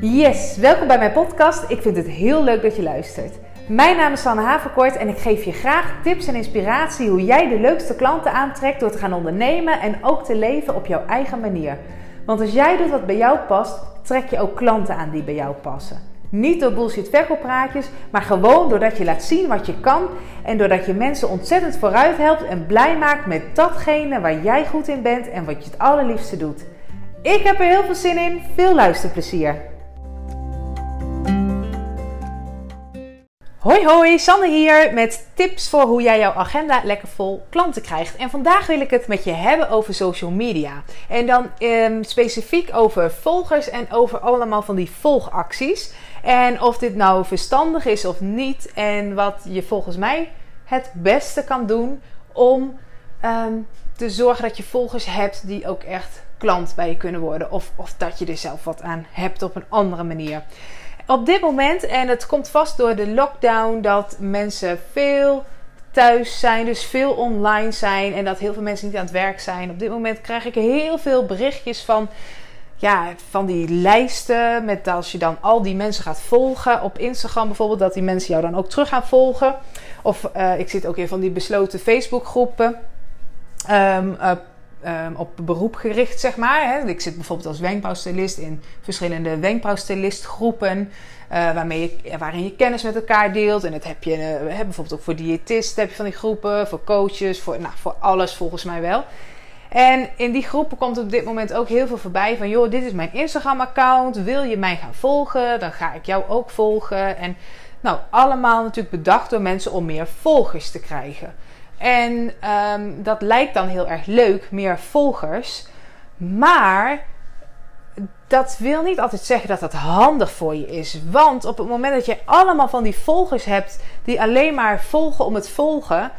Yes, welkom bij mijn podcast. Ik vind het heel leuk dat je luistert. Mijn naam is Sanne Haverkort en ik geef je graag tips en inspiratie hoe jij de leukste klanten aantrekt door te gaan ondernemen en ook te leven op jouw eigen manier. Want als jij doet wat bij jou past, trek je ook klanten aan die bij jou passen. Niet door bullshit verkooppraatjes, maar gewoon doordat je laat zien wat je kan en doordat je mensen ontzettend vooruit helpt en blij maakt met datgene waar jij goed in bent en wat je het allerliefste doet. Ik heb er heel veel zin in. Veel luisterplezier. Hoi hoi, Sanne hier met tips voor hoe jij jouw agenda lekker vol klanten krijgt. En vandaag wil ik het met je hebben over social media. En dan ehm, specifiek over volgers en over allemaal van die volgacties. En of dit nou verstandig is of niet. En wat je volgens mij het beste kan doen om ehm, te zorgen dat je volgers hebt die ook echt klant bij je kunnen worden. Of, of dat je er zelf wat aan hebt op een andere manier. Op dit moment, en het komt vast door de lockdown, dat mensen veel thuis zijn, dus veel online zijn en dat heel veel mensen niet aan het werk zijn. Op dit moment krijg ik heel veel berichtjes van, ja, van die lijsten. Met als je dan al die mensen gaat volgen op Instagram bijvoorbeeld, dat die mensen jou dan ook terug gaan volgen. Of uh, ik zit ook in van die besloten Facebookgroepen. Um, um, op beroep gericht, zeg maar. Hè. Ik zit bijvoorbeeld als wenkbrauwstylist in verschillende wenkbrauwstylistgroepen. Uh, waarmee je, waarin je kennis met elkaar deelt. En dat heb je uh, bijvoorbeeld ook voor diëtisten heb je van die groepen. Voor coaches, voor, nou, voor alles volgens mij wel. En in die groepen komt op dit moment ook heel veel voorbij van... joh, dit is mijn Instagram-account. Wil je mij gaan volgen? Dan ga ik jou ook volgen. En nou, allemaal natuurlijk bedacht door mensen om meer volgers te krijgen. En um, dat lijkt dan heel erg leuk, meer volgers. Maar dat wil niet altijd zeggen dat dat handig voor je is. Want op het moment dat je allemaal van die volgers hebt die alleen maar volgen om het volgen.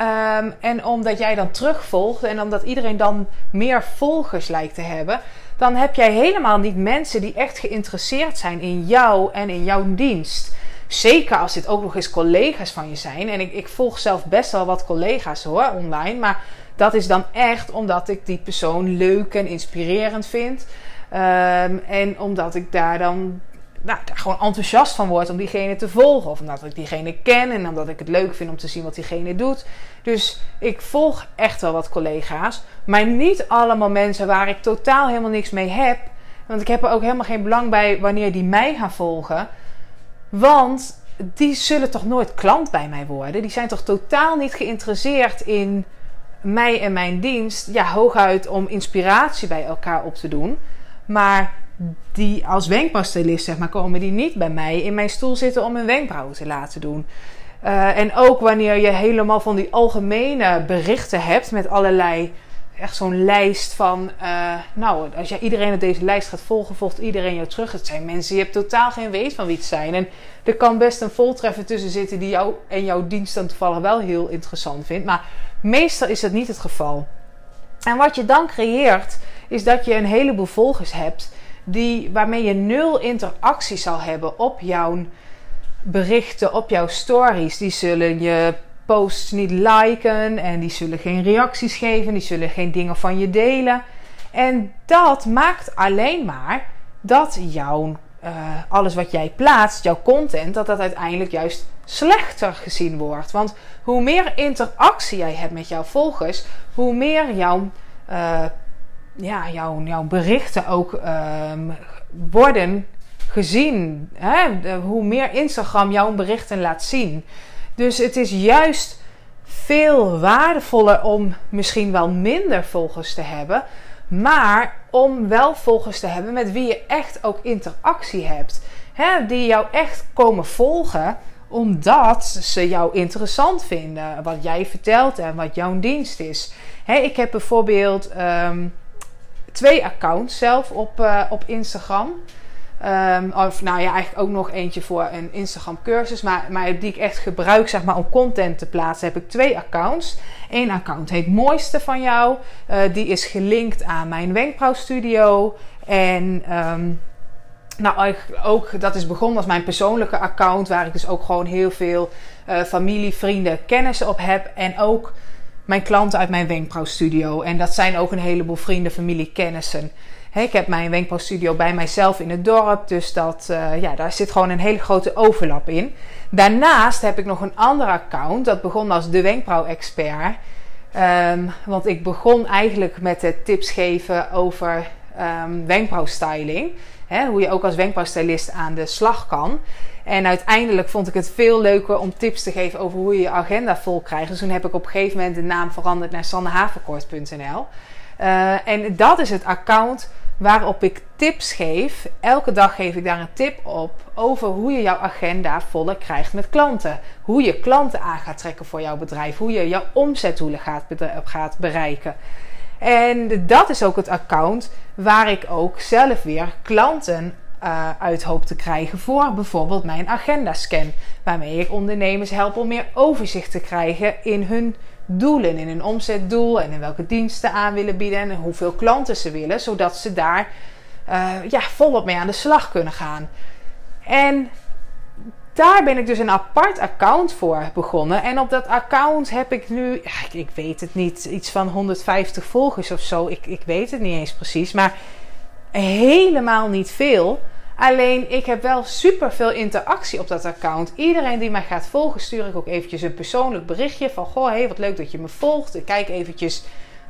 Um, en omdat jij dan terugvolgt en omdat iedereen dan meer volgers lijkt te hebben, dan heb jij helemaal niet mensen die echt geïnteresseerd zijn in jou en in jouw dienst. Zeker als dit ook nog eens collega's van je zijn. En ik, ik volg zelf best wel wat collega's hoor, online. Maar dat is dan echt omdat ik die persoon leuk en inspirerend vind. Um, en omdat ik daar dan nou, gewoon enthousiast van word om diegene te volgen. Of omdat ik diegene ken en omdat ik het leuk vind om te zien wat diegene doet. Dus ik volg echt wel wat collega's. Maar niet allemaal mensen waar ik totaal helemaal niks mee heb. Want ik heb er ook helemaal geen belang bij wanneer die mij gaan volgen. Want die zullen toch nooit klant bij mij worden? Die zijn toch totaal niet geïnteresseerd in mij en mijn dienst? Ja, hooguit om inspiratie bij elkaar op te doen. Maar die als wenkbrauwstylist, zeg maar, komen die niet bij mij in mijn stoel zitten om een wenkbrauwen te laten doen. Uh, en ook wanneer je helemaal van die algemene berichten hebt met allerlei echt zo'n lijst van, uh, nou, als jij iedereen op deze lijst gaat volgen, volgt iedereen jou terug. Het zijn mensen, je hebt totaal geen weet van wie het zijn. En er kan best een voltreffer tussen zitten die jou en jouw dienst dan toevallig wel heel interessant vindt. Maar meestal is dat niet het geval. En wat je dan creëert, is dat je een heleboel volgers hebt die, waarmee je nul interactie zal hebben op jouw berichten, op jouw stories. Die zullen je posts niet liken en die zullen geen reacties geven, die zullen geen dingen van je delen. En dat maakt alleen maar dat jouw uh, alles wat jij plaatst, jouw content, dat dat uiteindelijk juist slechter gezien wordt. Want hoe meer interactie jij hebt met jouw volgers, hoe meer jouw, uh, ja, jouw, jouw berichten ook uh, worden gezien. Hè? hoe meer Instagram jouw berichten laat zien. Dus het is juist veel waardevoller om misschien wel minder volgers te hebben, maar om wel volgers te hebben met wie je echt ook interactie hebt. Hè, die jou echt komen volgen omdat ze jou interessant vinden. Wat jij vertelt en wat jouw dienst is. Hè, ik heb bijvoorbeeld um, twee accounts zelf op, uh, op Instagram. Um, of nou ja, eigenlijk ook nog eentje voor een Instagram cursus. Maar, maar die ik echt gebruik zeg maar, om content te plaatsen, heb ik twee accounts. Eén account heet Mooiste van jou. Uh, die is gelinkt aan mijn wenkbrauwstudio. En um, nou, ook dat is begonnen als mijn persoonlijke account. Waar ik dus ook gewoon heel veel uh, familie, vrienden, kennis op heb. En ook mijn klanten uit mijn wenkbrauwstudio. En dat zijn ook een heleboel vrienden, familie, kennissen. Ik heb mijn wenkbrauwstudio bij mijzelf in het dorp. Dus dat, uh, ja, daar zit gewoon een hele grote overlap in. Daarnaast heb ik nog een ander account. Dat begon als de wenkbrauw-expert. Um, want ik begon eigenlijk met het tips geven over um, wenkbrauwstyling. Hoe je ook als wenkbrauwstylist aan de slag kan. En uiteindelijk vond ik het veel leuker om tips te geven over hoe je je agenda vol krijgt. Dus toen heb ik op een gegeven moment de naam veranderd naar sannehaverkort.nl. Uh, en dat is het account waarop ik tips geef. Elke dag geef ik daar een tip op over hoe je jouw agenda voller krijgt met klanten. Hoe je klanten aan gaat trekken voor jouw bedrijf. Hoe je jouw omzetdoelen gaat, gaat bereiken. En dat is ook het account waar ik ook zelf weer klanten uh, uit hoop te krijgen voor bijvoorbeeld mijn agenda scan. Waarmee ik ondernemers help om meer overzicht te krijgen in hun doelen, in hun omzetdoel en in welke diensten aan willen bieden en hoeveel klanten ze willen, zodat ze daar uh, ja, volop mee aan de slag kunnen gaan. En daar ben ik dus een apart account voor begonnen. En op dat account heb ik nu, ik, ik weet het niet, iets van 150 volgers of zo. Ik, ik weet het niet eens precies. Maar helemaal niet veel. Alleen ik heb wel super veel interactie op dat account. Iedereen die mij gaat volgen, stuur ik ook eventjes een persoonlijk berichtje van: Goh, hey, wat leuk dat je me volgt. Ik kijk eventjes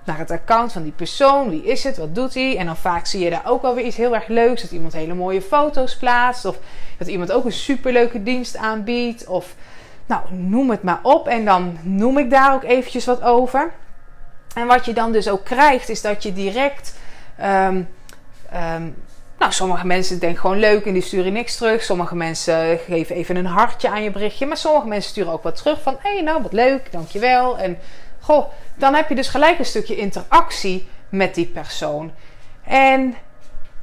naar het account van die persoon. Wie is het? Wat doet hij? En dan vaak zie je daar ook alweer iets heel erg leuks. Dat iemand hele mooie foto's plaatst. Of dat iemand ook een superleuke dienst aanbiedt. Of nou, noem het maar op. En dan noem ik daar ook eventjes wat over. En wat je dan dus ook krijgt, is dat je direct. Um, um, nou, sommige mensen denken gewoon leuk en die sturen niks terug. Sommige mensen geven even een hartje aan je berichtje. Maar sommige mensen sturen ook wat terug van: hey, nou wat leuk, dankjewel. En goh, dan heb je dus gelijk een stukje interactie met die persoon. En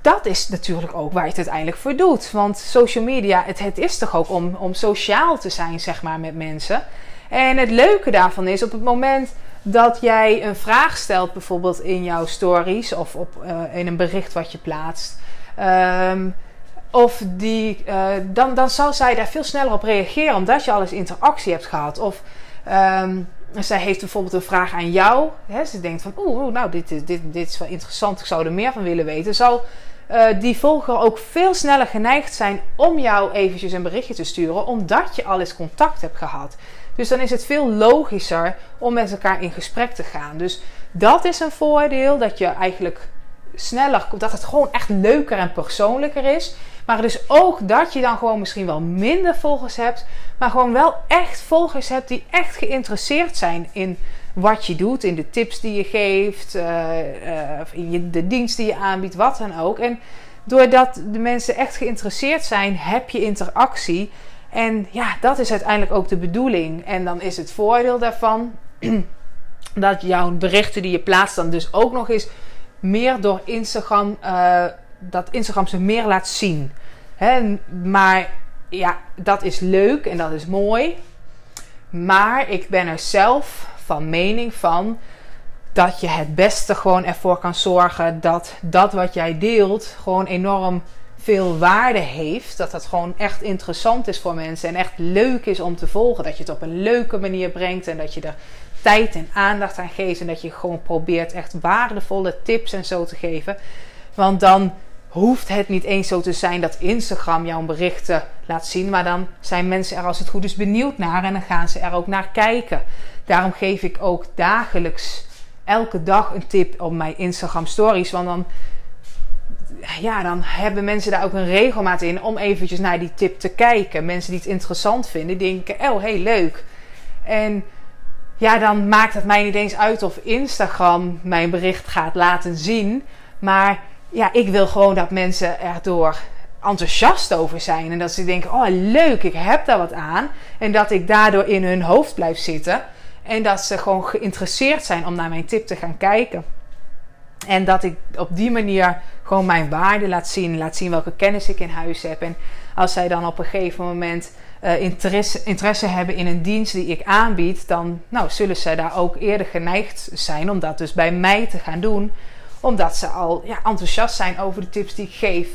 dat is natuurlijk ook waar je het uiteindelijk voor doet. Want social media, het, het is toch ook om, om sociaal te zijn, zeg maar, met mensen. En het leuke daarvan is op het moment dat jij een vraag stelt, bijvoorbeeld in jouw stories of op, uh, in een bericht wat je plaatst. Um, of die, uh, dan, dan zal zij daar veel sneller op reageren, omdat je al eens interactie hebt gehad. Of um, zij heeft bijvoorbeeld een vraag aan jou. Hè, ze denkt van, oeh, nou, dit, dit, dit is wel interessant, ik zou er meer van willen weten. Zal uh, die volger ook veel sneller geneigd zijn om jou eventjes een berichtje te sturen, omdat je al eens contact hebt gehad. Dus dan is het veel logischer om met elkaar in gesprek te gaan. Dus dat is een voordeel, dat je eigenlijk sneller, dat het gewoon echt leuker en persoonlijker is. Maar dus ook dat je dan gewoon misschien wel minder volgers hebt, maar gewoon wel echt volgers hebt die echt geïnteresseerd zijn in wat je doet, in de tips die je geeft, uh, in de dienst die je aanbiedt, wat dan ook. En doordat de mensen echt geïnteresseerd zijn, heb je interactie. En ja, dat is uiteindelijk ook de bedoeling. En dan is het voordeel daarvan dat jouw berichten die je plaatst dan dus ook nog eens meer door Instagram, uh, dat Instagram ze meer laat zien. Hè? Maar ja, dat is leuk en dat is mooi. Maar ik ben er zelf van mening van dat je het beste gewoon ervoor kan zorgen dat dat wat jij deelt gewoon enorm veel waarde heeft. Dat dat gewoon echt interessant is voor mensen en echt leuk is om te volgen. Dat je het op een leuke manier brengt en dat je er tijd en aandacht aan geeft. En dat je gewoon probeert echt waardevolle tips en zo te geven. Want dan hoeft het niet eens zo te zijn dat Instagram jouw berichten laat zien. Maar dan zijn mensen er als het goed is benieuwd naar en dan gaan ze er ook naar kijken. Daarom geef ik ook dagelijks elke dag een tip op mijn Instagram stories. Want dan, ja, dan hebben mensen daar ook een regelmaat in om eventjes naar die tip te kijken. Mensen die het interessant vinden, denken, oh, hey, leuk. En ja, dan maakt het mij niet eens uit of Instagram mijn bericht gaat laten zien. Maar ja, ik wil gewoon dat mensen erdoor enthousiast over zijn. En dat ze denken: oh leuk, ik heb daar wat aan. En dat ik daardoor in hun hoofd blijf zitten. En dat ze gewoon geïnteresseerd zijn om naar mijn tip te gaan kijken. En dat ik op die manier gewoon mijn waarde laat zien. Laat zien welke kennis ik in huis heb. En als zij dan op een gegeven moment uh, interesse, interesse hebben in een dienst die ik aanbied, dan nou, zullen ze daar ook eerder geneigd zijn om dat dus bij mij te gaan doen. Omdat ze al ja, enthousiast zijn over de tips die ik geef.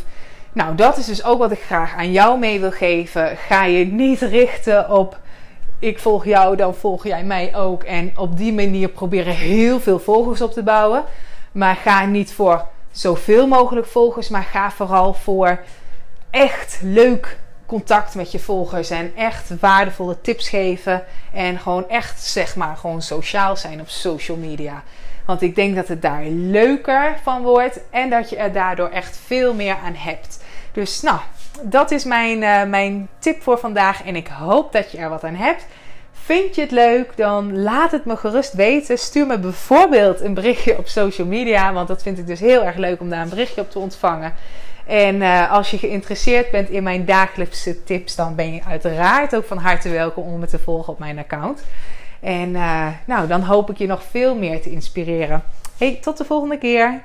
Nou, dat is dus ook wat ik graag aan jou mee wil geven. Ga je niet richten op ik volg jou, dan volg jij mij ook. En op die manier proberen heel veel volgers op te bouwen. Maar ga niet voor zoveel mogelijk volgers, maar ga vooral voor echt leuk contact met je volgers en echt waardevolle tips geven en gewoon echt zeg maar gewoon sociaal zijn op social media. Want ik denk dat het daar leuker van wordt en dat je er daardoor echt veel meer aan hebt. Dus nou, dat is mijn, uh, mijn tip voor vandaag en ik hoop dat je er wat aan hebt. Vind je het leuk, dan laat het me gerust weten. Stuur me bijvoorbeeld een berichtje op social media, want dat vind ik dus heel erg leuk om daar een berichtje op te ontvangen. En uh, als je geïnteresseerd bent in mijn dagelijkse tips, dan ben je uiteraard ook van harte welkom om me te volgen op mijn account. En uh, nou, dan hoop ik je nog veel meer te inspireren. Hey, tot de volgende keer.